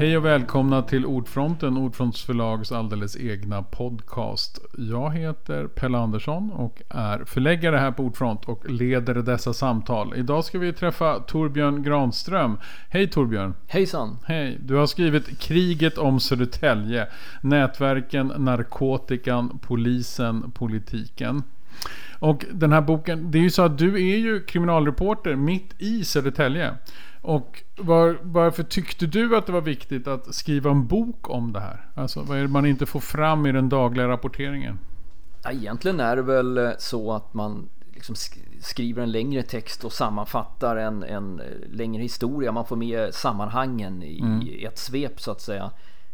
Hej och välkomna till Ordfronten, Ordfronts förlags alldeles egna podcast. Jag heter Pelle Andersson och är förläggare här på Ordfront och leder dessa samtal. Idag ska vi träffa Torbjörn Granström. Hej Torbjörn! Hejsan! Hej! Du har skrivit Kriget om Södertälje. Nätverken, narkotikan, polisen, politiken. Och den här boken, det är ju så att du är ju kriminalreporter mitt i Södertälje. Och var, varför tyckte du att det var viktigt att skriva en bok om det här? Alltså vad är det man inte får fram i den dagliga rapporteringen? Ja, egentligen är det väl så att man liksom skriver en längre text och sammanfattar en, en längre historia. Man får med sammanhangen i mm. ett svep så att säga.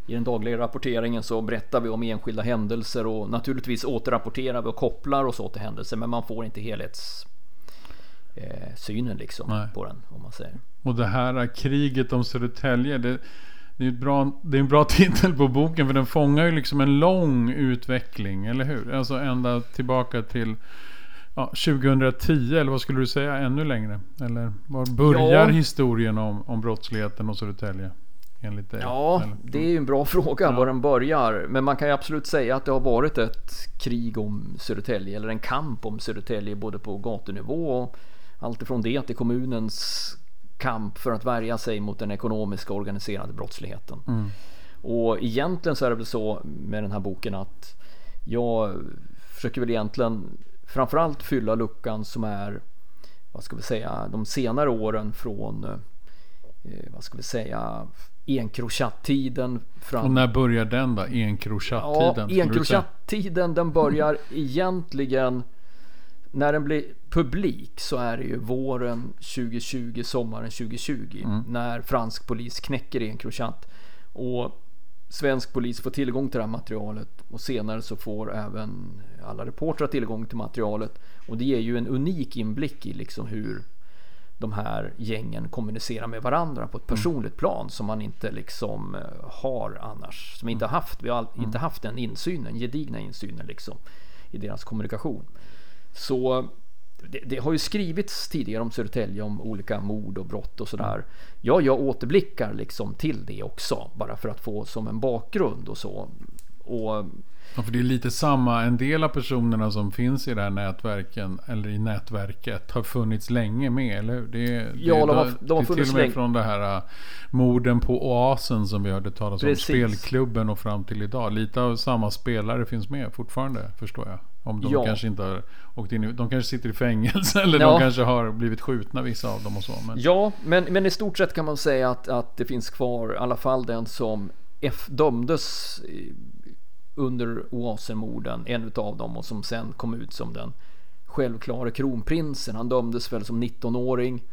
I den dagliga rapporteringen så berättar vi om enskilda händelser och naturligtvis återrapporterar vi och kopplar oss åt händelser men man får inte helhetssynen eh, liksom Nej. på den om man säger. Och det här kriget om Södertälje. Det, det, är bra, det är en bra titel på boken för den fångar ju liksom en lång utveckling, eller hur? Alltså ända tillbaka till ja, 2010, eller vad skulle du säga, ännu längre? Eller var börjar ja. historien om, om brottsligheten och Södertälje? Enligt dig? Ja, eller? det är ju en bra fråga ja. var den börjar. Men man kan ju absolut säga att det har varit ett krig om Södertälje, eller en kamp om Södertälje både på gatunivå och allt ifrån det till kommunens kamp för att värja sig mot den ekonomiska organiserade brottsligheten. Mm. Och egentligen så är det väl så med den här boken att jag försöker väl egentligen framförallt fylla luckan som är vad ska vi säga de senare åren från eh, vad ska vi säga Encrochat-tiden fram... Och när börjar den då? Encrochat-tiden? Ja, Encrochat-tiden den börjar egentligen när den blir publik så är det ju våren 2020, sommaren 2020 mm. när fransk polis knäcker Encrochat och svensk polis får tillgång till det här materialet och senare så får även alla reportrar tillgång till materialet och det ger ju en unik inblick i liksom hur de här gängen kommunicerar med varandra på ett mm. personligt plan som man inte liksom eh, har annars. Som inte mm. haft, vi har inte mm. haft den insynen, gedigna insynen liksom i deras kommunikation. Så det, det, har ju skrivits tidigare om Södertälje om olika mord och brott och sådär. Ja, jag återblickar liksom till det också bara för att få som en bakgrund och så. Och Ja, för det är lite samma. En del av personerna som finns i det här nätverken, eller i nätverket, har funnits länge med, eller hur? Det, det, ja, de har, de har funnits länge. Till och med från det här uh, morden på Oasen som vi hörde talas om. Spelklubben och fram till idag. Lite av samma spelare finns med fortfarande, förstår jag. Om de ja. kanske inte har åkt in De kanske sitter i fängelse eller ja. de kanske har blivit skjutna vissa av dem och så. Men... Ja, men, men i stort sett kan man säga att, att det finns kvar i alla fall den som F dömdes under Oasenmorden, en av dem och som sen kom ut som den självklara kronprinsen. Han dömdes väl som 19-åring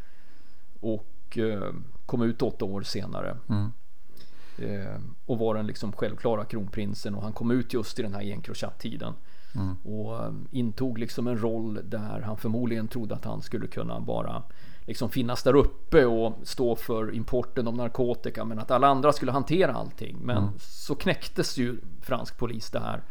och eh, kom ut åtta år senare. Mm. Eh, och var den liksom självklara kronprinsen och han kom ut just i den här Encrochat-tiden. Mm. Och eh, intog liksom en roll där han förmodligen trodde att han skulle kunna bara liksom finnas där uppe och stå för importen av narkotika men att alla andra skulle hantera allting. Men mm. så knäcktes ju fransk polis det här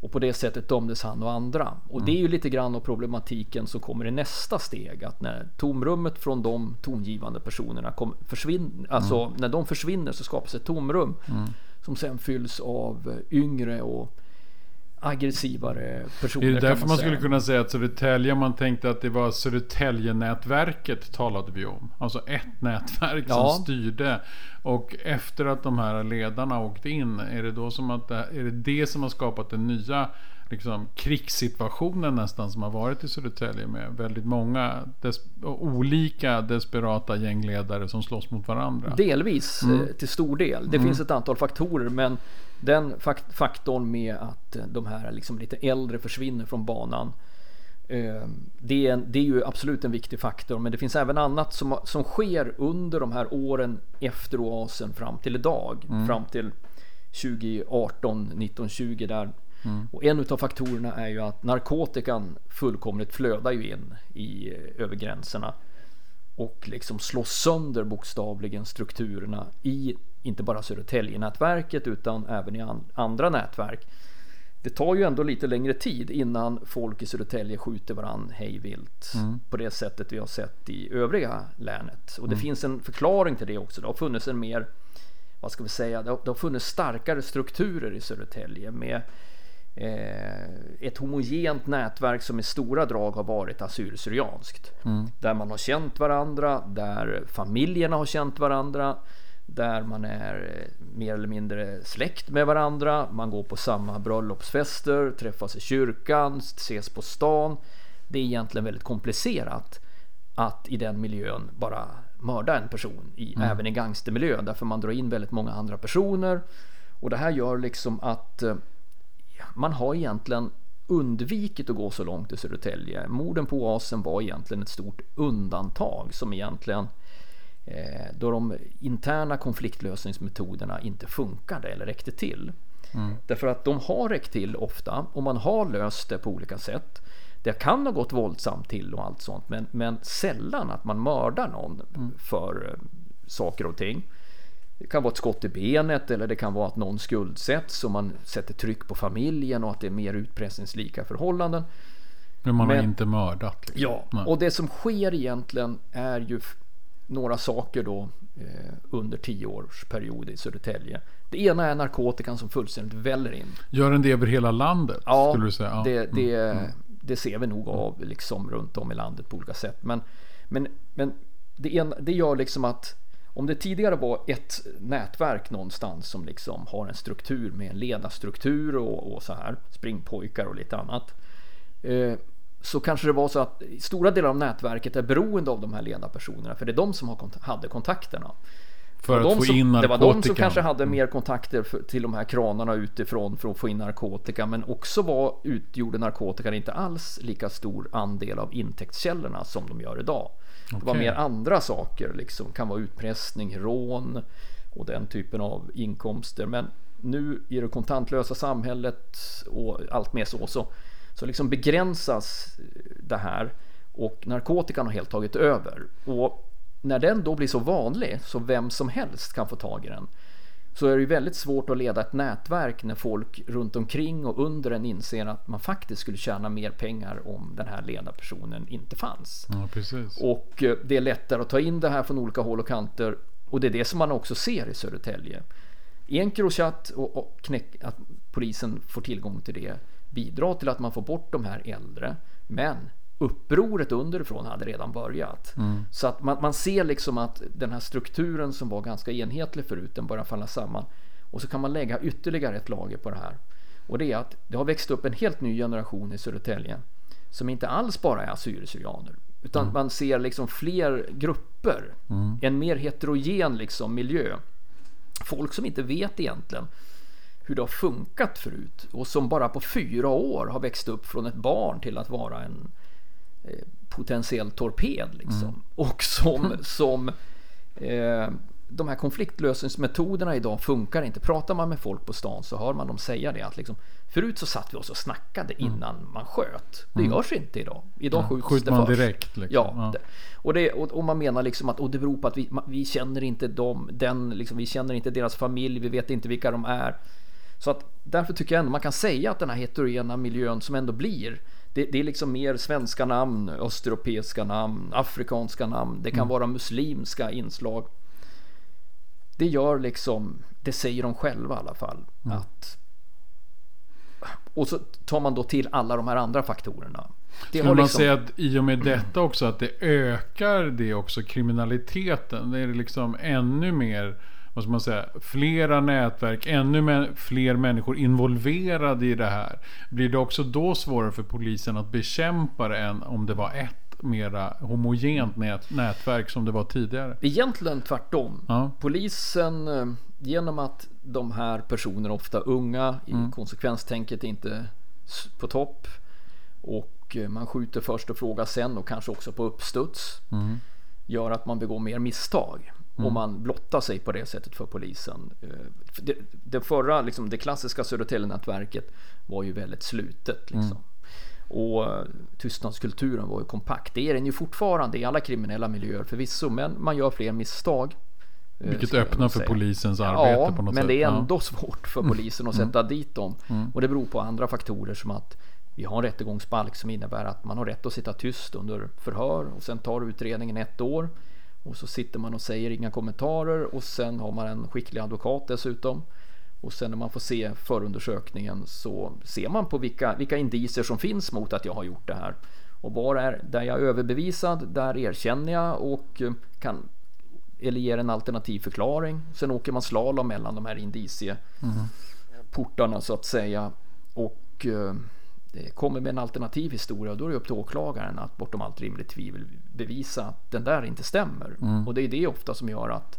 och på det sättet dömdes han och andra. Och mm. det är ju lite grann av problematiken som kommer i nästa steg. Att när tomrummet från de tongivande personerna kom, försvinner, alltså mm. när de försvinner så skapas ett tomrum mm. som sen fylls av yngre och aggressivare personer. Det är därför man, man skulle kunna säga att Södertälje, man tänkte att det var Södertälje-nätverket talade vi om. Alltså ett nätverk ja. som styrde. Och efter att de här ledarna åkte in, är det då som att det, är det, det som har skapat den nya liksom, krigssituationen nästan som har varit i Södertälje med väldigt många des olika desperata gängledare som slåss mot varandra. Delvis mm. Eh, till stor del. Det mm. finns ett antal faktorer men den faktorn med att de här liksom lite äldre försvinner från banan. Eh, det är, det är ju absolut en viktig faktor, men det finns även annat som, som sker under de här åren efter oasen fram till idag. Mm. Fram till 2018, 1920 där. Mm. Och en av faktorerna är ju att narkotikan fullkomligt flödar ju in i, över gränserna och liksom slår sönder bokstavligen strukturerna i inte bara Södertälje-nätverket utan även i andra nätverk. Det tar ju ändå lite längre tid innan folk i Södertälje skjuter varann hejvilt mm. på det sättet vi har sett i övriga länet. Och det mm. finns en förklaring till det också. Det har funnits en mer vad ska vi säga, det har, det har funnits starkare strukturer i Södertälje med eh, ett homogent nätverk som i stora drag har varit assyrisk-syrianskt. Mm. Där man har känt varandra, där familjerna har känt varandra, där man är eh, mer eller mindre släkt med varandra. Man går på samma bröllopsfester, träffas i kyrkan, ses på stan. Det är egentligen väldigt komplicerat att i den miljön bara mörda en person, i, mm. även i gangstermiljön, därför man drar in väldigt många andra personer. Och det här gör liksom att eh, man har egentligen undvikit att gå så långt i Södertälje. Morden på Oasen var egentligen ett stort undantag som egentligen eh, då de interna konfliktlösningsmetoderna inte funkade eller räckte till. Mm. Därför att de har räckt till ofta och man har löst det på olika sätt. Det kan ha gått våldsamt till och allt sånt men, men sällan att man mördar någon mm. för eh, saker och ting. Det kan vara ett skott i benet eller det kan vara att någon skuldsätts och man sätter tryck på familjen och att det är mer utpressningslika förhållanden. Men man Men, har inte mördat? Liksom. Ja, Nej. och det som sker egentligen är ju några saker då eh, under tio års period i Södertälje. Det ena är narkotikan som fullständigt väller in. Gör den det över hela landet? Ja, skulle du säga? ja. Det, det, mm. mm. det ser vi nog av liksom runt om i landet på olika sätt. Men, men, men det, en, det gör liksom att om det tidigare var ett nätverk någonstans som liksom har en struktur med en ledarstruktur och, och så här, springpojkar och lite annat. Eh, så kanske det var så att stora delar av nätverket är beroende av de här ledarpersonerna för det är de som har, hade kontakterna. För att få som, in narkotika. Det var de som kanske hade mer kontakter för, till de här kranarna utifrån för att få in narkotika. Men också var, utgjorde narkotikan inte alls lika stor andel av intäktskällorna som de gör idag. Okay. Det var mer andra saker, liksom kan vara utpressning, rån och den typen av inkomster. Men nu i det kontantlösa samhället och allt mer så, så, så liksom begränsas det här och narkotikan har helt tagit över. Och när den då blir så vanlig så vem som helst kan få tag i den så är det ju väldigt svårt att leda ett nätverk när folk runt omkring och under en inser att man faktiskt skulle tjäna mer pengar om den här ledarpersonen inte fanns. Ja, och eh, det är lättare att ta in det här från olika håll och kanter och det är det som man också ser i Södertälje. Encrochat och, och knäck, att polisen får tillgång till det bidrar till att man får bort de här äldre. Men upproret underifrån hade redan börjat. Mm. Så att man, man ser liksom att den här strukturen som var ganska enhetlig förut, den börjar falla samman. Och så kan man lägga ytterligare ett lager på det här. Och det är att det har växt upp en helt ny generation i Södertälje som inte alls bara är assyrier-syrianer. Utan mm. man ser liksom fler grupper. Mm. En mer heterogen liksom miljö. Folk som inte vet egentligen hur det har funkat förut och som bara på fyra år har växt upp från ett barn till att vara en potentiell torped liksom. Mm. Och som, som eh, de här konfliktlösningsmetoderna idag funkar inte. Pratar man med folk på stan så hör man dem säga det att liksom, förut så satt vi oss och snackade mm. innan mm. man sköt. Det mm. görs inte idag. Idag ja, skjuts skjuter det man först. direkt. Liksom. Ja, ja. Och, det, och, och, man menar liksom att och det beror på att vi, vi känner inte dem, den, liksom, vi känner inte deras familj, vi vet inte vilka de är. Så att därför tycker jag ändå man kan säga att den här heterogena miljön som ändå blir det, det, är liksom mer svenska namn, östeuropeiska namn, afrikanska namn. Det kan mm. vara muslimska inslag. Det gör liksom, det säger de själva i alla fall. Mm. Att, och så tar man då till alla de här andra faktorerna. Det Skulle man liksom... säga att i och med detta också att det ökar det också kriminaliteten? Det är liksom ännu mer vad ska man säga, flera nätverk, ännu fler människor involverade i det här. Blir det också då svårare för polisen att bekämpa det än om det var ett mera homogent nät, nätverk som det var tidigare? Egentligen tvärtom. Ja. Polisen, eh, genom att de här personerna, ofta unga, i mm. konsekvenstänket inte på topp och eh, man skjuter först och frågar sen och kanske också på uppstuds mm. gör att man begår mer misstag. Mm. Och man blottar sig på det sättet för polisen. Eh, det, det förra, liksom, det klassiska Södertälje-nätverket var ju väldigt slutet. Liksom. Mm. Och eh, tystnadskulturen var ju kompakt. Det är den ju fortfarande i alla kriminella miljöer förvisso, men man gör fler misstag. Eh, Vilket öppnar för polisens arbete ja, på något men sätt. det är ändå ja. svårt för mm. polisen att sätta mm. dit dem. Mm. Och det beror på andra faktorer som att vi har en rättegångsbalk som innebär att man har rätt att sitta tyst under förhör och sen tar utredningen ett år. Och så sitter man och säger inga kommentarer och sen har man en skicklig advokat dessutom. Och sen när man får se förundersökningen så ser man på vilka, vilka indicier som finns mot att jag har gjort det här. Och var är där jag är överbevisad, där erkänner jag och eh, kan eller ger en alternativ förklaring. Sen åker man slalom mellan de här indicieportarna mm. så att säga. Och eh, kommer med en alternativ historia och då är det upp till åklagaren att bortom allt rimligt tvivel bevisa att den där inte stämmer. Mm. Och det är det ofta som gör att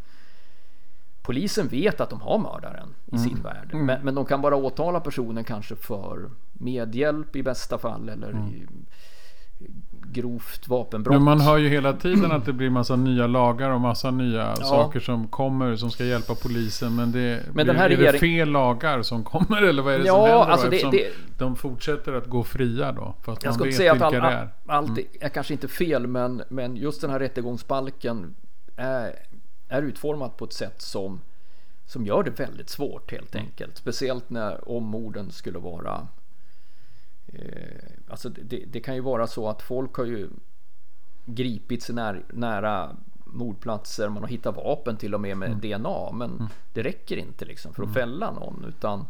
polisen vet att de har mördaren i mm. sin värld. Mm. Men, men, de kan bara åtala personen kanske för medhjälp i bästa fall eller mm. i, grovt vapenbrott. Men man hör ju hela tiden att det blir massa nya lagar och massa nya ja. saker som kommer som ska hjälpa polisen. Men, det, men här är regering... det fel lagar som kommer eller vad är det ja, som händer alltså då? Det, det... De fortsätter att gå fria då? Fast jag ska inte säga att all, all, allt mm. är kanske inte fel men, men just den här rättegångsbalken är, är utformat på ett sätt som som gör det väldigt svårt helt enkelt. Speciellt när om morden skulle vara alltså det, det, kan ju vara så att folk har ju gripits när, nära mordplatser, man har hittat vapen till och med med mm. DNA, men mm. det räcker inte liksom för att mm. fälla någon utan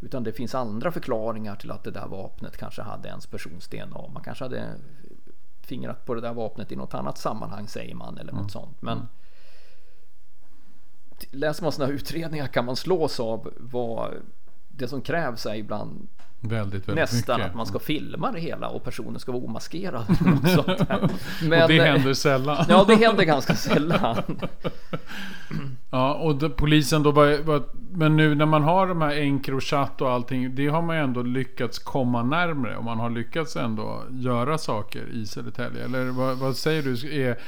utan det finns andra förklaringar till att det där vapnet kanske hade ens persons DNA. Man kanske hade fingrat på det där vapnet i något annat sammanhang säger man eller något mm. sånt. Men mm. läser man sådana utredningar kan man slås av vad det som krävs är ibland Väldigt, väldigt Nästan mycket. att man ska filma det hela och personen ska vara omaskerad. Men, och det händer sällan. ja, det händer ganska sällan. ja, och det, polisen då var, var, Men nu när man har de här Encrochat och allting. Det har man ju ändå lyckats komma närmre. Och man har lyckats ändå göra saker i Södertälje. Eller vad, vad säger du? Är,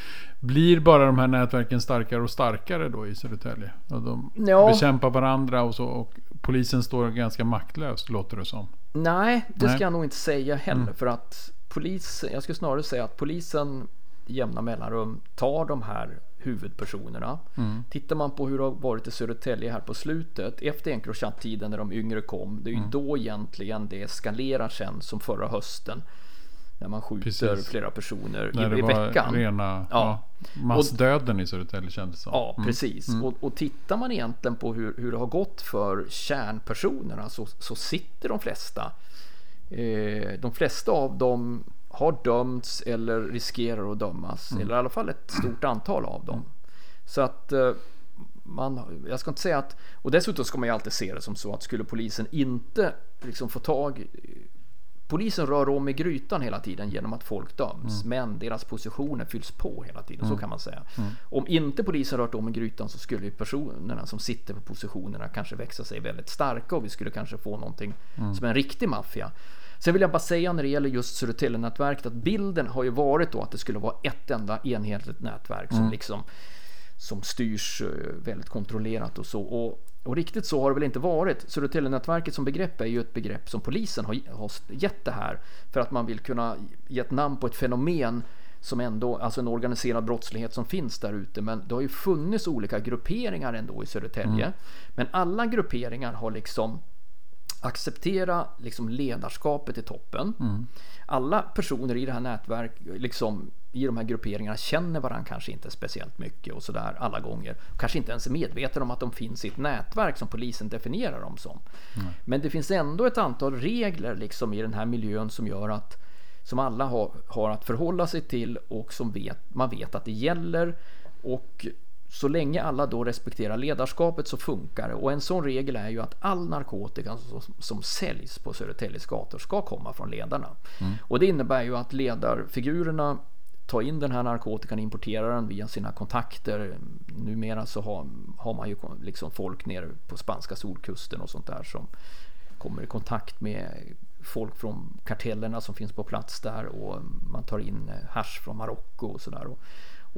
blir bara de här nätverken starkare och starkare då i Södertälje? Och de ja. bekämpar varandra och så. Och polisen står ganska maktlös låter det som. Nej, det ska jag nog inte säga heller. Mm. För att polisen, jag skulle snarare säga att polisen i jämna mellanrum tar de här huvudpersonerna. Mm. Tittar man på hur det har varit i Södertälje här på slutet efter Encrochat-tiden när de yngre kom. Det är ju mm. då egentligen det eskalerar sen som förra hösten. När man skjuter Precis. flera personer när i, i veckan. Rena, ja. Ja, massdöden i Södertälje kändes som. Ja, mm. precis. Mm. Och, och tittar man egentligen på hur, hur det har gått för kärnpersonerna så, så sitter de flesta. Eh, de flesta av dem har dömts eller riskerar att dömas. Mm. Eller i alla fall ett stort antal av dem. Så att eh, man, jag ska inte säga att, och dessutom ska man ju alltid se det som så att skulle polisen inte liksom få tag Polisen rör om i grytan hela tiden genom att folk döms, mm. men deras positioner fylls på hela tiden, mm. så kan man säga. Mm. Om inte polisen rört om i grytan så skulle personerna som sitter på positionerna kanske växa sig väldigt starka och vi skulle kanske få någonting mm. som en riktig maffia. Sen vill jag bara säga när det gäller just Södertälje-nätverket att bilden har ju varit då att det skulle vara ett enda enhetligt nätverk som mm. liksom som styrs eh, väldigt kontrollerat och så. Och och riktigt så har det väl inte varit. Södertäljenätverket som begrepp är ju ett begrepp som polisen har, gett det här för att man vill kunna ge ett namn på ett fenomen som ändå, alltså en organiserad brottslighet som finns där ute. Men det har ju funnits olika grupperingar ändå i Södertälje. Mm. Men alla grupperingar har liksom acceptera liksom ledarskapet i toppen. Mm. Alla personer i det här nätverket, liksom i de här grupperingarna känner varandra kanske inte speciellt mycket och sådär alla gånger. Kanske inte ens är medvetna om att de finns i ett nätverk som polisen definierar dem som. Mm. Men det finns ändå ett antal regler liksom i den här miljön som gör att som alla har, har att förhålla sig till och som vet, man vet att det gäller. Och så länge alla då respekterar ledarskapet så funkar det. Och en sån regel är ju att all narkotika som, som säljs på Södertäljes gator ska komma från ledarna. Mm. Och det innebär ju att ledarfigurerna tar in den här narkotikan, importerar den via sina kontakter. Numera så har, har man ju liksom folk nere på spanska solkusten och sånt där som kommer i kontakt med folk från kartellerna som finns på plats där och man tar in hash från Marocko och sådär.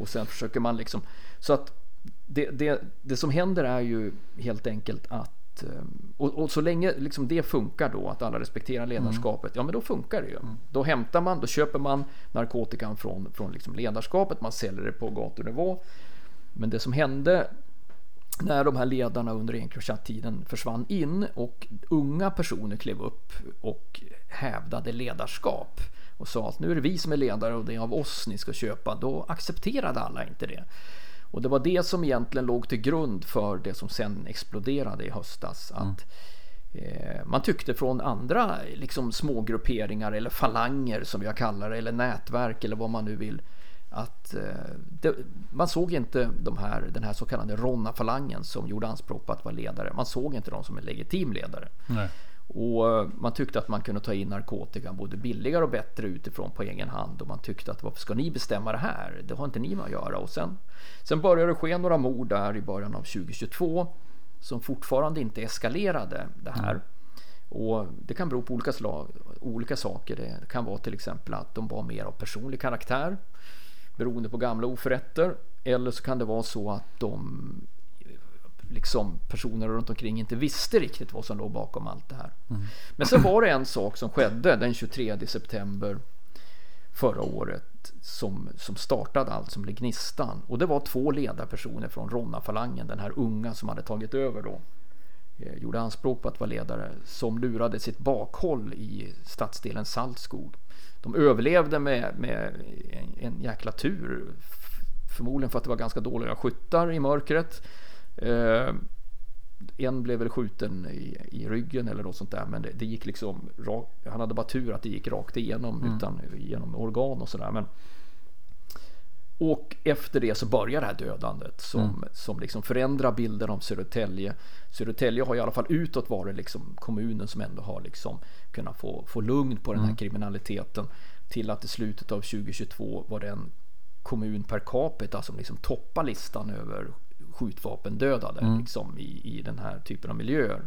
Och, sen försöker man liksom så att det, det, det som händer är ju helt enkelt att eh, och, och, så länge liksom det funkar då, att alla respekterar mm. ledarskapet, mm. ja men då funkar det ju. Mm. Då hämtar man, då köper man narkotikan från, från liksom ledarskapet, man säljer det på gatunivå. Men det som hände när de här ledarna under Encrochat-tiden försvann in och unga personer klev upp och hävdade ledarskap och sa att nu är det vi som är ledare och det är av oss ni ska köpa, då accepterade alla inte det. Och det var det som egentligen låg till grund för det som sen exploderade i höstas. Att mm. man tyckte från andra liksom, smågrupperingar eller falanger som jag kallar det, eller nätverk eller vad man nu vill att eh, det, man såg inte de här, den här så kallade Ronna-falangen som gjorde anspråk på att vara ledare. Man såg inte dem som en legitim ledare. Nej. Och eh, man tyckte att man kunde ta in narkotikan både billigare och bättre utifrån på egen hand. Och man tyckte att varför ska ni bestämma det här? Det har inte ni med att göra. Och sen, sen började det ske några mord där i början av 2022 som fortfarande inte eskalerade det här. Mm. Och det kan bero på olika, slag, olika saker. Det kan vara till exempel att de var mer av personlig karaktär beroende på gamla oförrätter. Eller så kan det vara så att de liksom personer runt omkring inte visste riktigt vad som låg bakom allt det här. Mm. Men sen var det en sak som skedde den 23 september förra året som, som startade allt som blev gnistan. Och det var två ledarpersoner från Ronna-falangen, den här unga som hade tagit över då. Eh, gjorde anspråk på att vara ledare, som lurade sitt bakhåll i stadsdelen Saltskog. De överlevde med, med en, en jäkla tur. Förmodligen för att det var ganska dåliga skyttar i mörkret. Eh, en blev väl skjuten i, i ryggen eller något sånt där. Men det, det gick liksom rakt. Han hade bara tur att det gick rakt igenom mm. utan genom organ och sådär. och efter det så börjar det här dödandet som, mm. som liksom förändrar bilden av Södertälje. Södertälje har i alla fall utåt varit liksom kommunen som ändå har liksom kunnat få, få lugn på den här mm. kriminaliteten. Till att i slutet av 2022 var det en kommun per capita som liksom toppar listan över skjutvapendödade mm. liksom, i, i den här typen av miljöer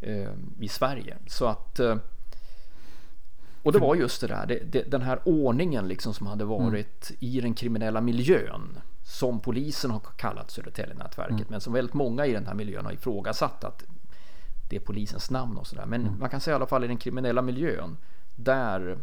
eh, i Sverige. Så att eh, och det var just det där, det, det, den här ordningen liksom som hade mm. varit mm. i den kriminella miljön som polisen har kallat Södertäljenätverket mm. men som väldigt många i den här miljön har ifrågasatt att det är polisens namn och sådär. Men mm. man kan säga i alla fall i den kriminella miljön där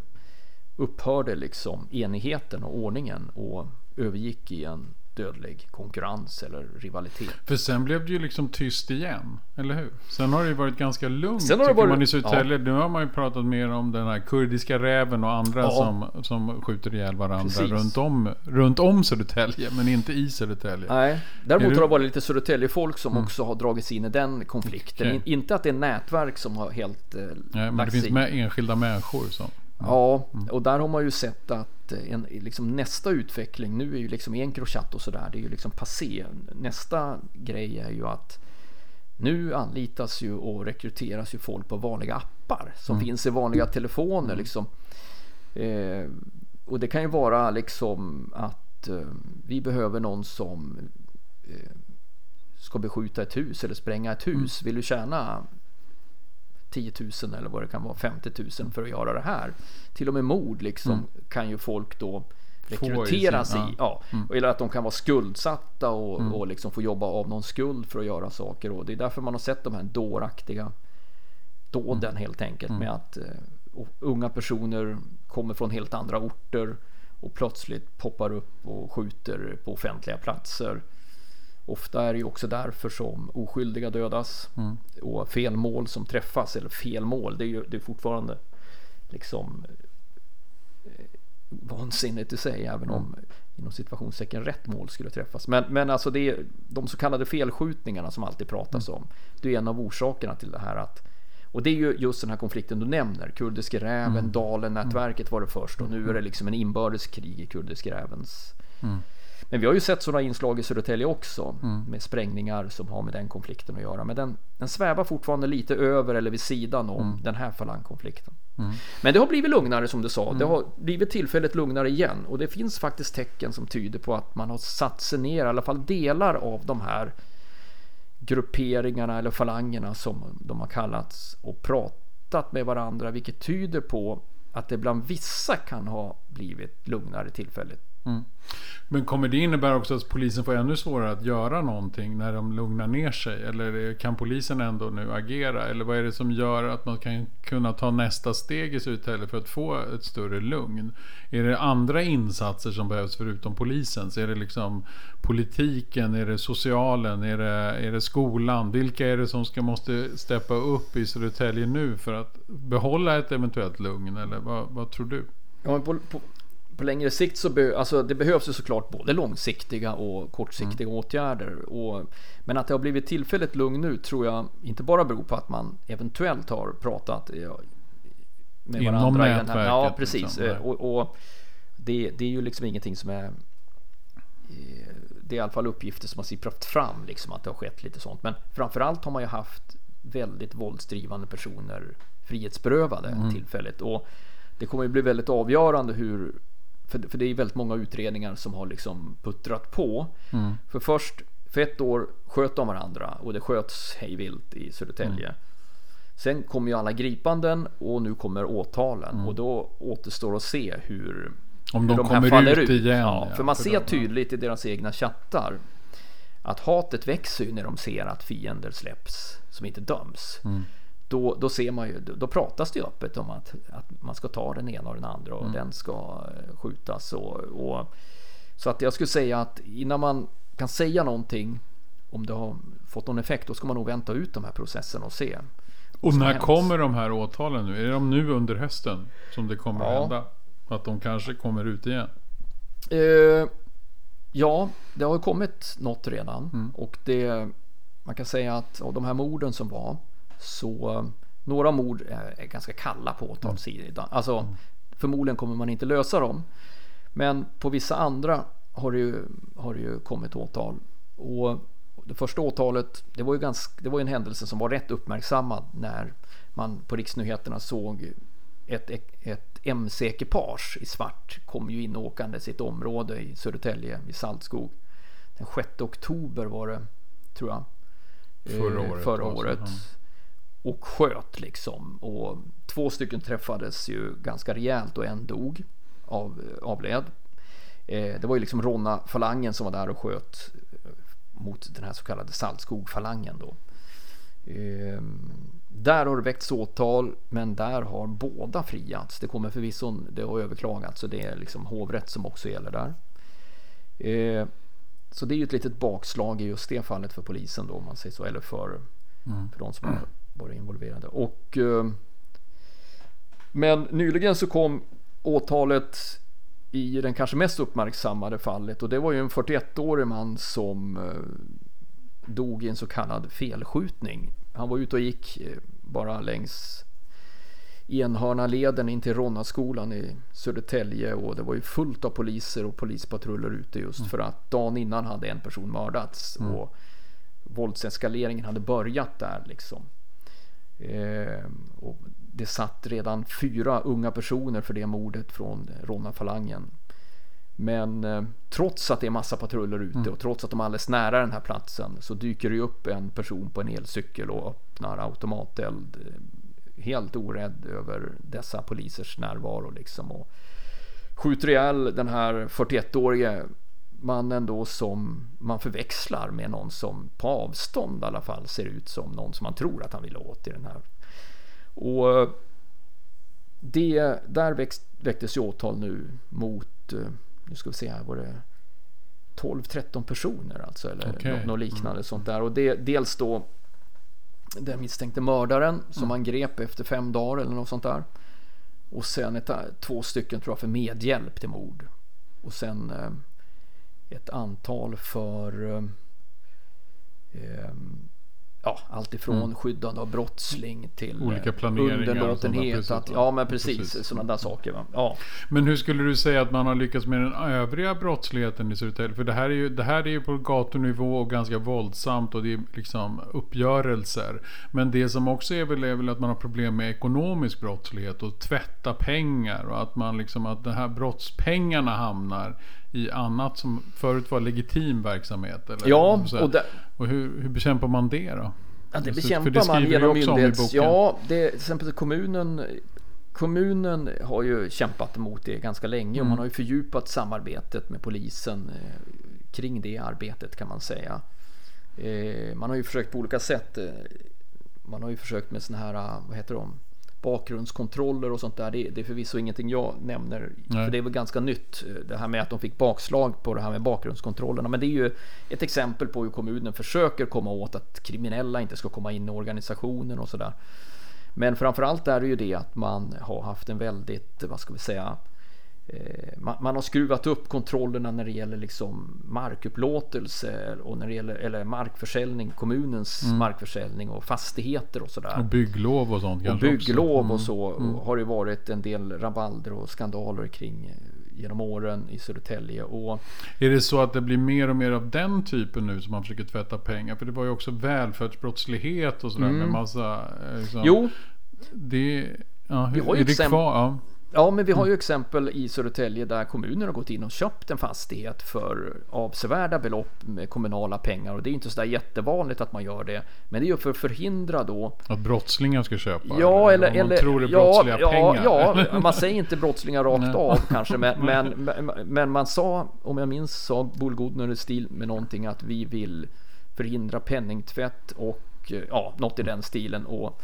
upphörde liksom enigheten och ordningen och övergick i en dödlig konkurrens eller rivalitet. För sen blev det ju liksom tyst igen, eller hur? Sen har det ju varit ganska lugnt sen har det varit, man i Södertälje. Ja. Nu har man ju pratat mer om den här kurdiska räven och andra ja. som, som skjuter ihjäl varandra runt om, runt om Södertälje, men inte i Södertälje. Nej, däremot har det varit lite Södertälje-folk som mm. också har dragits in i den konflikten. Okay. Inte att det är nätverk som har helt eh, Nej, men det finns med enskilda människor som... Ja, mm. och där har man ju sett att en, liksom nästa utveckling, nu är ju liksom Encrochat och sådär, det är ju liksom passé. Nästa grej är ju att nu anlitas ju och rekryteras ju folk på vanliga appar som mm. finns i vanliga telefoner. Liksom. Eh, och det kan ju vara liksom att eh, vi behöver någon som eh, ska beskjuta ett hus eller spränga ett hus. Mm. Vill du tjäna 10 000 eller vad det kan vara, 50 000 för att göra det här. Till och med mord liksom mm. kan ju folk då rekryteras i. Ja. Mm. Eller att de kan vara skuldsatta och, mm. och liksom få jobba av någon skuld för att göra saker. Och det är därför man har sett de här dåraktiga dåden mm. helt enkelt med mm. att uh, unga personer kommer från helt andra orter och plötsligt poppar upp och skjuter på offentliga platser. Ofta är det ju också därför som oskyldiga dödas mm. och felmål som träffas eller felmål. Det är ju det är fortfarande liksom eh, vansinnigt i sig, även om mm. inom situationstecken rätt mål skulle träffas. Men, men alltså det är de så kallade felskjutningarna som alltid pratas mm. om. Det är en av orsakerna till det här att och det är ju just den här konflikten du nämner. Kurdiska räven, mm. Dalen-nätverket var det först och nu är det mm. liksom en inbördeskrig i Kurdiska rävens mm. Men vi har ju sett sådana inslag i Södertälje också mm. med sprängningar som har med den konflikten att göra. Men den, den svävar fortfarande lite över eller vid sidan om mm. den här falangkonflikten. Mm. Men det har blivit lugnare som du sa. Det mm. har blivit tillfälligt lugnare igen och det finns faktiskt tecken som tyder på att man har satt sig ner, i alla fall delar av de här grupperingarna eller falangerna som de har kallats och pratat med varandra, vilket tyder på att det bland vissa kan ha blivit lugnare tillfälligt Mm. Men kommer det innebära också att polisen får ännu svårare att göra någonting när de lugnar ner sig? Eller kan polisen ändå nu agera? Eller vad är det som gör att man kan kunna ta nästa steg i Södertälje för att få ett större lugn? Är det andra insatser som behövs förutom polisens? Är det liksom politiken? Är det socialen? Är det, är det skolan? Vilka är det som ska, måste steppa upp i Södertälje nu för att behålla ett eventuellt lugn? Eller vad, vad tror du? Ja, på, längre sikt så be, alltså det behövs ju såklart både långsiktiga och kortsiktiga mm. åtgärder. Och, men att det har blivit tillfälligt lugn nu tror jag inte bara beror på att man eventuellt har pratat med Inom varandra. Inom nätverket. Ja, precis. Liksom. Och, och det, det, är ju liksom ingenting som är eh, det är i alla fall uppgifter som har sipprat fram, liksom att det har skett lite sånt. Men framförallt har man ju haft väldigt våldsdrivande personer frihetsberövade mm. tillfälligt. Och det kommer ju bli väldigt avgörande hur för, för det är väldigt många utredningar som har liksom puttrat på. Mm. För först, för ett år sköt de varandra och det sköts hejvilt i Södertälje. Mm. Sen kommer ju alla gripanden och nu kommer åtalen mm. och då återstår att se hur om de, de kommer ut, ut igen. Ja, för man för ser tydligt i deras egna chattar att hatet växer ju när de ser att fiender släpps som inte döms. Mm då, då ser man ju, då pratas det ju öppet om att, att man ska ta den ena och den andra och mm. den ska eh, skjutas. Och, och, så att jag skulle säga att innan man kan säga någonting om det har fått någon effekt, då ska man nog vänta ut de här processerna och se. Och när kommer de här åtalen nu? Är de nu under hösten som det kommer ja. att hända? Att de kanske kommer ut igen? Uh, ja, det har kommit något redan mm. och det man kan säga att av de här morden som var så några mord är ganska kalla på åtalssidan. Alltså mm. förmodligen kommer man inte lösa dem. Men på vissa andra har det ju, har det ju kommit åtal. Och det första åtalet, det var ju ganska, det var en händelse som var rätt uppmärksammad när man på riksnyheterna såg ett, ett MC-ekipage i svart kom ju in åkandes i ett område i Södertälje vid Saltskog. Den 6 oktober var det, tror jag. Förra året. Förra året och sköt liksom. Och två stycken träffades ju ganska rejält och en dog av avled. Eh, det var ju liksom Ronna-falangen som var där och sköt eh, mot den här så kallade Saltskog-falangen då. Eh, där har det väckts åtal, men där har båda friats. Det kommer förvisso, det har överklagats, så det är liksom hovrätt som också gäller där. Så det är ju ett litet bakslag i just det fallet för polisen då, om man säger så, eller för, mm. för de som har varit involverade. Och, eh, men nyligen så kom åtalet i den kanske mest uppmärksammade fallet och det var ju en 41-årig man som eh, dog i en så kallad felskjutning. Han var ute och gick eh, bara längs Enhörnaleden in till Ronnaskolan i Södertälje och det var ju fullt av poliser och polispatruller ute just mm. för att dagen innan hade en person mördats mm. och våldseskaleringen hade börjat där liksom. Eh, och det satt redan fyra unga personer för det mordet från Ronna-falangen. Men eh, trots att det är massa patruller ute mm. och trots att de är alldeles nära den här platsen så dyker det upp en person på en elcykel och öppnar automateld eh, helt orädd över dessa polisers närvaro liksom och skjuter ihjäl den här 41-årige mannen då som man förväxlar med någon som på avstånd i alla fall ser ut som någon som man tror att han vill åt i den här. Och det, där växt, väcktes ju åtal nu mot, eh, nu ska vi se här, var det 12-13 personer alltså eller okay. något, något, liknande mm. sånt där. Och det, dels då den misstänkte mördaren som mm. man grep efter fem dagar eller något sånt där. Och sen ett, två stycken tror jag för medhjälp till mord. Och sen eh, ett antal för eh, eh ja, alltifrån mm. skyddande av brottsling till Olika eh, underlåtenhet. Att, ja, men precis, precis. sådana där saker. Va? Ja. Men hur skulle du säga att man har lyckats med den övriga brottsligheten i Södertälje? För det här, är ju, det här är ju på gatunivå och ganska våldsamt och det är liksom uppgörelser. Men det som också är väl, är väl att man har problem med ekonomisk brottslighet och tvätta pengar och att man liksom att de här brottspengarna hamnar i annat som förut var legitim verksamhet? Eller? Ja, och, där... och hur, hur bekämpar man det då? Ja, det bekämpar det man genom myndighets... Ja, det, till exempel kommunen kommunen har ju kämpat emot det ganska länge och man har ju fördjupat samarbetet med polisen eh, kring det arbetet kan man säga. Eh, man har ju försökt på olika sätt. Eh, man har ju försökt med sådana här, vad heter de? Bakgrundskontroller och sånt där. Det, det är förvisso ingenting jag nämner. Nej. För det är väl ganska nytt det här med att de fick bakslag på det här med bakgrundskontrollerna. Men det är ju ett exempel på hur kommunen försöker komma åt att kriminella inte ska komma in i organisationen och sådär. Men framförallt är det ju det att man har haft en väldigt, vad ska vi säga, Eh, man, har skruvat upp kontrollerna när det gäller liksom markupplåtelse och när det gäller eller markförsäljning, kommunens mm. markförsäljning och fastigheter och sådär. Och bygglov och sånt Och bygglov mm. och så mm. har det varit en del rabalder och skandaler kring eh, genom åren i Södertälje. Och... Är det så att det blir mer och mer av den typen nu som man försöker tvätta pengar? För det var ju också välfärdsbrottslighet och sådär mm. med massa... Eh, liksom, jo. Det, ja, hur, Vi har ju är det kvar? Ja. Ja, men vi har ju mm. exempel i Södertälje där kommunen har gått in och köpt en fastighet för avsevärda belopp med kommunala pengar och det är inte så där jättevanligt att man gör det. Men det är ju för att förhindra då att brottslingar ska köpa. Ja, eller, eller, eller tror det är brottsliga ja, pengar. Ja, ja, man säger inte brottslingar rakt av kanske, men, men, men, man sa, om jag minns, sa Bullgodner i stil med någonting att vi vill förhindra penningtvätt och ja, något i den stilen. Och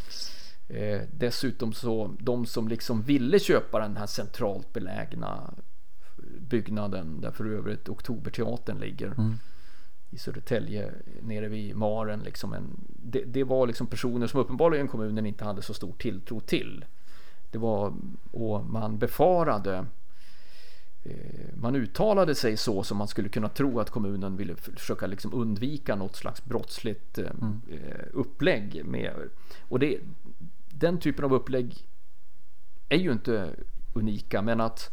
Eh, dessutom så de som liksom ville köpa den här centralt belägna byggnaden där för övrigt Oktoberteatern ligger mm. i Södertälje nere vid Maren. Liksom en, det, det, var liksom personer som uppenbarligen kommunen inte hade så stor tilltro till. Det var, och man befarade eh, man uttalade sig så som man skulle kunna tro att kommunen ville försöka liksom undvika något slags brottsligt eh, mm. upplägg. Med, och det, den typen av upplägg är ju inte unika, men att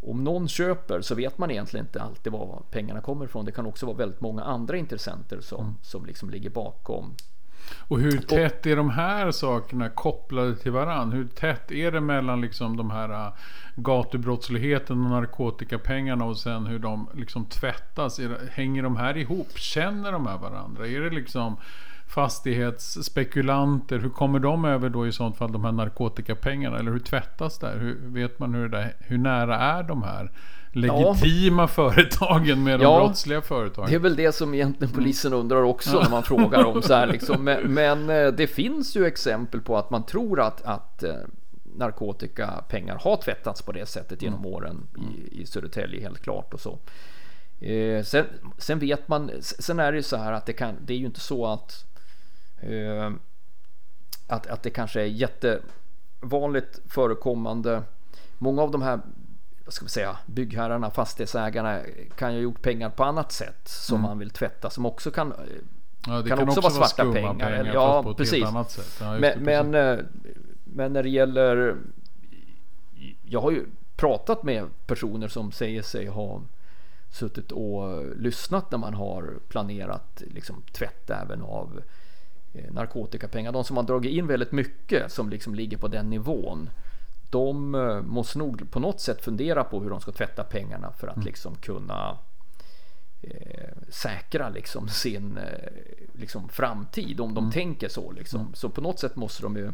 om någon köper så vet man egentligen inte alltid var pengarna kommer ifrån. Det kan också vara väldigt många andra intressenter som, mm. som liksom ligger bakom. Och hur tätt är de här sakerna kopplade till varandra? Hur tätt är det mellan liksom de här äh, gatubrottsligheten och narkotikapengarna och sen hur de liksom tvättas? Hänger de här ihop? Känner de här varandra? Är det liksom fastighetsspekulanter, hur kommer de över då i sånt fall de här narkotikapengarna? Eller hur tvättas det? Hur vet man hur, det, hur nära är de här legitima ja. företagen med de ja, brottsliga företagen? Det är väl det som egentligen polisen undrar också när man frågar om så här liksom. Men, men, eh, det finns ju exempel på att man tror att, att eh, narkotikapengar har tvättats på det sättet genom mm. åren i, i Södertälje helt klart och så. Eh, sen, sen, vet man, sen är det ju så här att det, kan, det är ju inte så att att, att det kanske är jättevanligt förekommande. Många av de här vad ska vi säga, byggherrarna, fastighetsägarna kan ju ha gjort pengar på annat sätt som mm. man vill tvätta som också kan Ja, det kan, kan också, också vara svarta pengar. pengar ja, precis. Ja, men, men, eh, men, när det gäller... Jag har ju pratat med personer som säger sig ha suttit och lyssnat när man har planerat liksom, tvätt även av Eh, narkotikapengar. De som har dragit in väldigt mycket som liksom ligger på den nivån. De eh, måste nog på något sätt fundera på hur de ska tvätta pengarna för att mm. liksom kunna eh, säkra liksom sin eh, liksom framtid om de mm. tänker så. Liksom. Mm. Så på något sätt måste de ju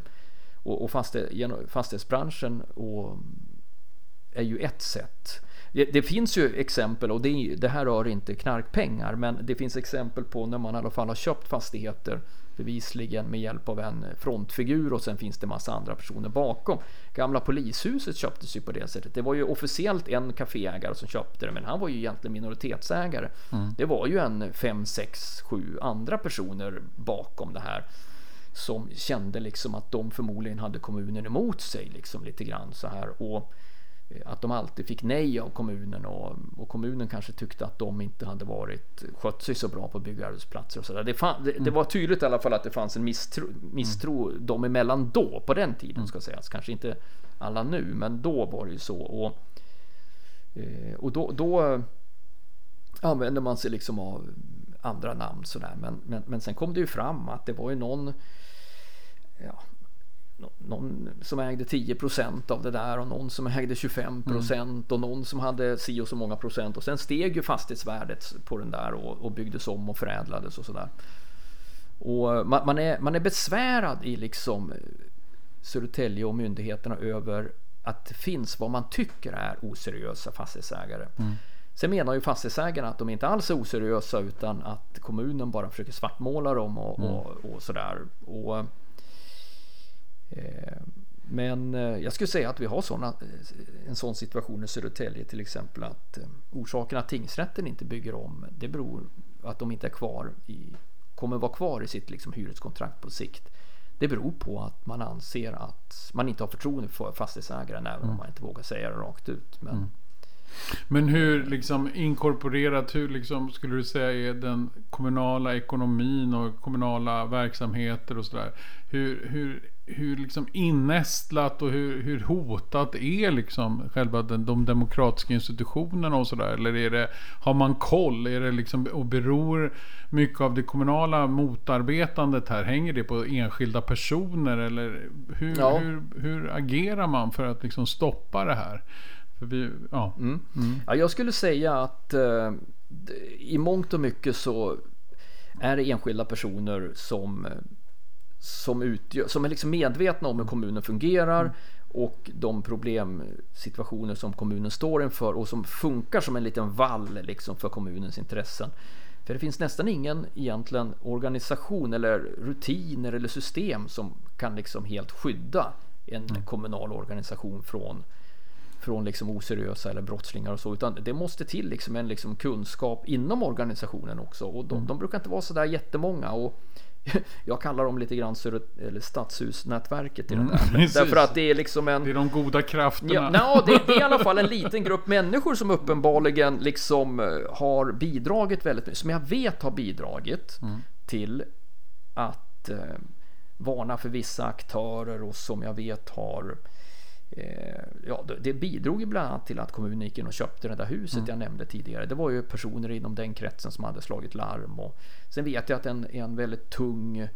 och, och fastighetsbranschen och, är ju ett sätt. Det, det, finns ju exempel och det, det här rör inte knarkpengar men det finns exempel på när man i alla fall har köpt fastigheter bevisligen med hjälp av en frontfigur och sen finns det massa andra personer bakom. Gamla polishuset köptes ju på det sättet. Det var ju officiellt en kaféägare som köpte det, men han var ju egentligen minoritetsägare. Mm. Det var ju en fem, sex, sju andra personer bakom det här som kände liksom att de förmodligen hade kommunen emot sig liksom lite grann så här och att de alltid fick nej av kommunen och, och, kommunen kanske tyckte att de inte hade varit skött sig så bra på byggarbetsplatser och så där. Det, fan, det, mm. det, var tydligt i alla fall att det fanns en misstro, misstro mm. dem emellan då, på den tiden mm. ska sägas. Kanske inte alla nu, men då var det ju så. Och, eh, och då, då använde man sig liksom av andra namn sådär. Men, men, men sen kom det ju fram att det var ju någon ja, någon som ägde 10% av det där och någon som ägde 25 mm. och någon som hade si och så många procent och sen steg ju fastighetsvärdet på den där och, och byggdes om och förädlades och sådär. Och man, man, är, man är besvärad i liksom Södertälje och myndigheterna över att det finns vad man tycker är oseriösa fastighetsägare. Mm. Sen menar ju fastighetsägarna att de inte alls är oseriösa utan att kommunen bara försöker svartmåla dem och, mm. och, och sådär. Och, eh, men eh, jag skulle säga att vi har såna, en sån situation i Södertälje till exempel att eh, orsaken att tingsrätten inte bygger om det beror att de inte är kvar i, kommer vara kvar i sitt liksom hyreskontrakt på sikt. Det beror på att man anser att man inte har förtroende för fastighetsägaren även mm. om man inte vågar säga det rakt ut. Men, mm. Men hur liksom inkorporerat, hur liksom skulle du säga är den kommunala ekonomin och kommunala verksamheter och sådär? Hur, hur hur liksom innästlat och hur, hur hotat är liksom själva den, de demokratiska institutionerna och sådär? Eller är det, har man koll? Är det liksom, och beror mycket av det kommunala motarbetandet här, hänger det på enskilda personer? Eller hur, ja. hur, hur agerar man för att liksom stoppa det här? För vi, ja. Mm. Mm. ja, jag skulle säga att eh, i mångt och mycket så är det enskilda personer som som, utgör, som är liksom medvetna om hur kommunen fungerar mm. och de problemsituationer som kommunen står inför och som funkar som en liten vall liksom för kommunens intressen. För det finns nästan ingen egentligen organisation eller rutiner eller system som kan liksom helt skydda en mm. kommunal organisation från från liksom oseriösa eller brottslingar och så utan det måste till liksom en liksom kunskap inom organisationen också och de, mm. de brukar inte vara så där jättemånga och jag kallar dem lite grann eller stadshusnätverket i mm, den där. Därför att det är liksom en... Det är de goda krafterna. Ja, no, det, det, är i alla fall en liten grupp människor som uppenbarligen liksom eh, har bidragit väldigt mycket. Som jag vet har bidragit mm. till att eh, varna för vissa aktörer och som jag vet har ja, det bidrog ju bland annat till att kommunen gick in och köpte det där huset mm. jag nämnde tidigare. Det var ju personer inom den kretsen som hade slagit larm. Och sen vet jag att en, en väldigt tung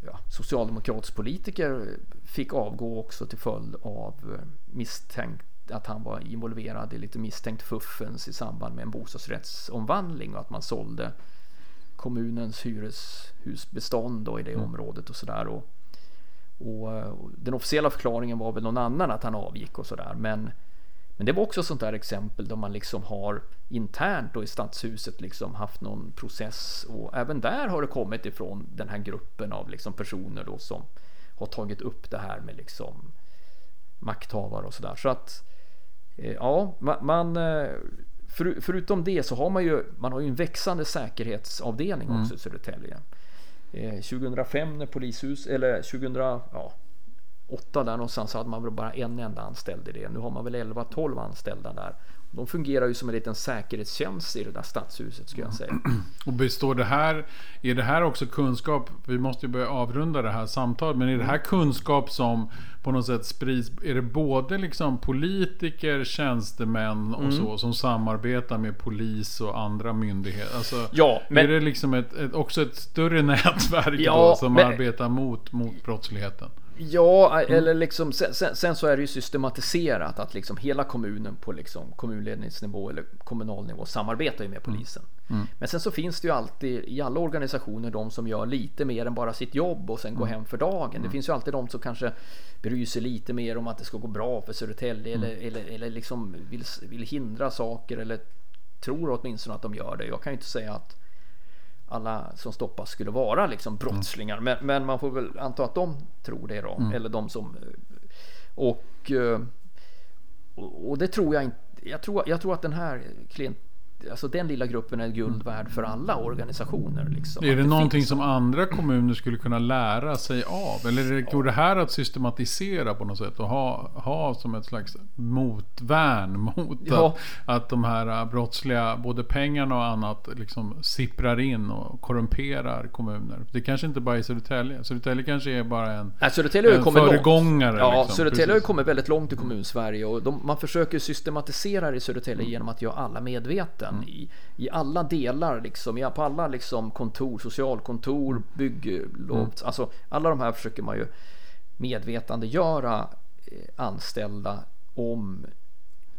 ja, socialdemokratisk politiker fick avgå också till följd av eh, misstänkt att han var involverad i lite misstänkt fuffens i samband med en bostadsrättsomvandling och att man sålde kommunens hyreshusbestånd då i det mm. området och sådär. Och, den officiella förklaringen var väl någon annan att han avgick och sådär. Men, men det var också sånt där exempel då man liksom har internt då i stadshuset liksom haft någon process och även där har det kommit ifrån den här gruppen av liksom personer då som har tagit upp det här med liksom makthavare och sådär. Så att eh, ja, man, eh, för, förutom det så har man ju, man har ju en växande säkerhetsavdelning också mm. i Södertälje. Eh, 2005 när polishus, eller 2008 där någonstans så hade man väl bara en enda anställd i det. Nu har man väl 11-12 anställda där. De fungerar ju som en liten säkerhetstjänst i det där stadshuset skulle jag säga. Och består det här, är det här också kunskap, vi måste ju börja avrunda det här samtalet, men är det här kunskap som på något sätt sprids, är det både liksom politiker, tjänstemän och mm. så som samarbetar med polis och andra myndigheter? Alltså, ja, men, är det liksom ett, ett, också ett större nätverk ja, då, som men, arbetar mot, mot brottsligheten? Ja, mm. eller liksom sen, sen, sen, så är det ju systematiserat att liksom hela kommunen på liksom kommunledningsnivå eller kommunal nivå samarbetar ju med mm. polisen. Mm. Men sen så finns det ju alltid i alla organisationer de som gör lite mer än bara sitt jobb och sen mm. går hem för dagen. Det mm. finns ju alltid de som kanske bryr sig lite mer om att det ska gå bra för Södertälje eller, mm. eller, eller liksom vill, vill hindra saker eller tror åtminstone att de gör det. Jag kan ju inte säga att alla som stoppas skulle vara liksom brottslingar. Mm. Men, men, man får väl anta att de tror det då. Mm. Eller de som... Och, och det tror jag inte. Jag tror, jag tror att den här klient, alltså den lilla gruppen är guld värd för alla organisationer. Liksom. Är det, det någonting finns... som andra kommuner skulle kunna lära sig av? Eller det, går det här att systematisera på något sätt och ha, ha som ett slags motvärn mot ja. att, att de här brottsliga, både pengarna och annat, liksom sipprar in och korrumperar kommuner? Det kanske inte bara är Södertälje. Södertälje kanske är bara en, Nej, Södertälje en föregångare. Långt. Ja, liksom. Södertälje har kommit väldigt långt i kommunsverige och de, man försöker systematisera det i Södertälje mm. genom att göra alla medvetna mm. i, i alla delar, liksom, på alla liksom, kontor, socialkontor, bygglov, mm. alltså alla de här försöker man ju medvetandegöra eh, anställda om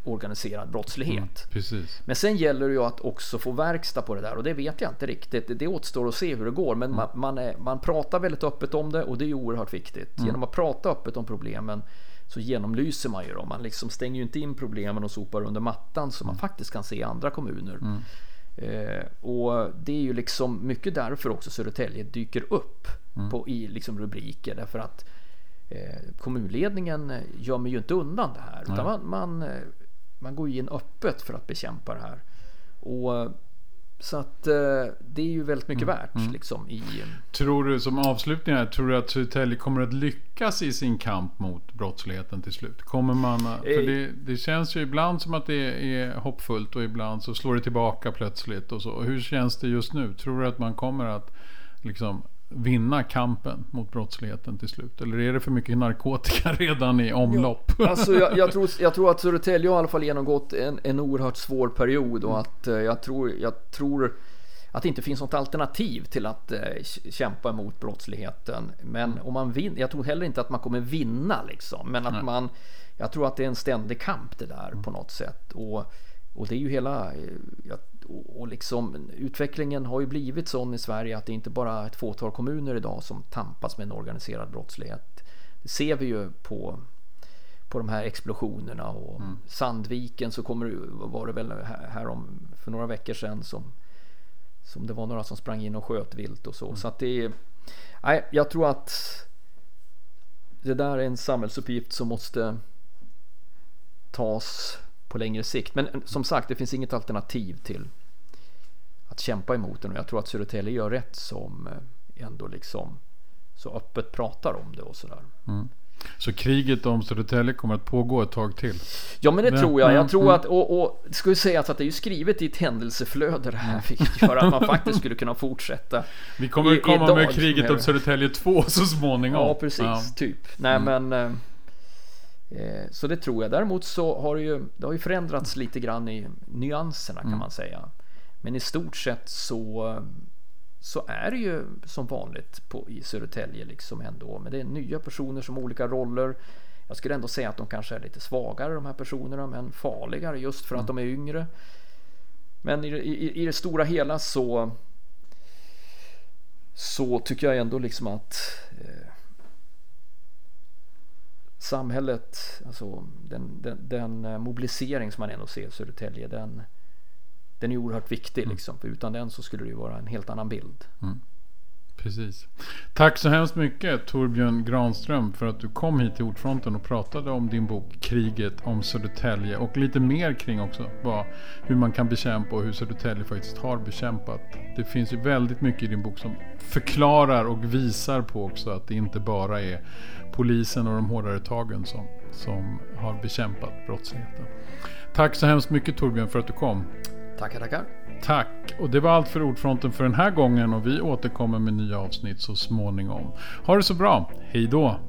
organiserad brottslighet. Mm, men sen gäller det ju att också få verkstad på det där och det vet jag inte riktigt. Det återstår att se hur det går, men mm. man, man, är, man, pratar väldigt öppet om det och det är oerhört viktigt. Mm. Genom att prata öppet om problemen så genomlyser man ju dem. Man liksom stänger ju inte in problemen och sopar under mattan som man mm. faktiskt kan se i andra kommuner. Mm. Eh, och det är ju liksom mycket därför också Södertälje dyker upp mm. på, i liksom rubriker därför att eh, kommunledningen gömmer ju inte undan det här utan man, man, eh, man, går ju in öppet för att bekämpa det här. Och så att eh, det är ju väldigt mycket mm. värt. Mm. Liksom, i, tror du som avslutning här, tror du att Södertälje kommer att lyckas i sin kamp mot brottsligheten till slut? Kommer man, för eh. det, det känns ju ibland som att det är hoppfullt och ibland så slår det tillbaka plötsligt. Och så. Hur känns det just nu? Tror du att man kommer att liksom vinna kampen mot brottsligheten till slut? Eller är det för mycket narkotika redan i omlopp? Ja, alltså jag, jag, tror, jag tror att Södertälje har i alla fall genomgått en, en oerhört svår period och att eh, jag tror, jag tror att det inte finns något alternativ till att eh, kämpa emot brottsligheten. Men om man vinner, jag tror heller inte att man kommer vinna liksom, men att Nej. man, jag tror att det är en ständig kamp det där mm. på något sätt. Och, och det är ju hela, eh, och liksom utvecklingen har ju blivit sån i Sverige att det inte bara är ett fåtal kommuner idag som tampas med en organiserad brottslighet. Det ser vi ju på, på de här explosionerna och mm. Sandviken så kommer var det väl här om för några veckor sedan som, som det var några som sprang in och sköt vilt och så. Mm. Så att det är, nej, jag tror att det där är en samhällsuppgift som måste tas på längre sikt. Men som sagt, det finns inget alternativ till att kämpa emot den och jag tror att Södertälje gör rätt som eh, ändå liksom så öppet pratar om det och sådär. Mm. Så kriget om Södertälje kommer att pågå ett tag till? Ja men det, det tror jag. Jag tror mm. att, och, och det ska ju sägas att det är ju skrivet i ett händelseflöde det här, vilket gör att man faktiskt skulle kunna fortsätta. Vi kommer att komma med kriget om Södertälje 2 så småningom. Ja precis, ja. typ. Nej mm. men eh, så det tror jag. Däremot så har det ju, det har ju förändrats lite grann i nyanserna kan mm. man säga. Men i stort sett så, så är det ju som vanligt på, i Södertälje liksom ändå. Men det är nya personer som har olika roller. Jag skulle ändå säga att de kanske är lite svagare de här personerna men farligare just för att mm. de är yngre. Men i, i, i det stora hela så så tycker jag ändå liksom att eh, samhället, alltså den, den, den, mobilisering som man ändå ser i Södertälje, den, den är oerhört viktig mm. liksom. För utan den så skulle det ju vara en helt annan bild. Mm. Precis. Tack så hemskt mycket Torbjörn Granström för att du kom hit till Ordfronten och pratade om din bok Kriget om Södertälje och lite mer kring också vad, hur man kan bekämpa och hur Södertälje faktiskt har bekämpat. Det finns ju väldigt mycket i din bok som förklarar och visar på också att det inte bara är polisen och de hårdare tagen som, som har bekämpat brottsligheten. Tack så hemskt mycket Torbjörn för att du kom. Tackar, tackar. Tack. Och det var allt för Ordfronten för den här gången och vi återkommer med nya avsnitt så småningom. Ha det så bra. Hej då.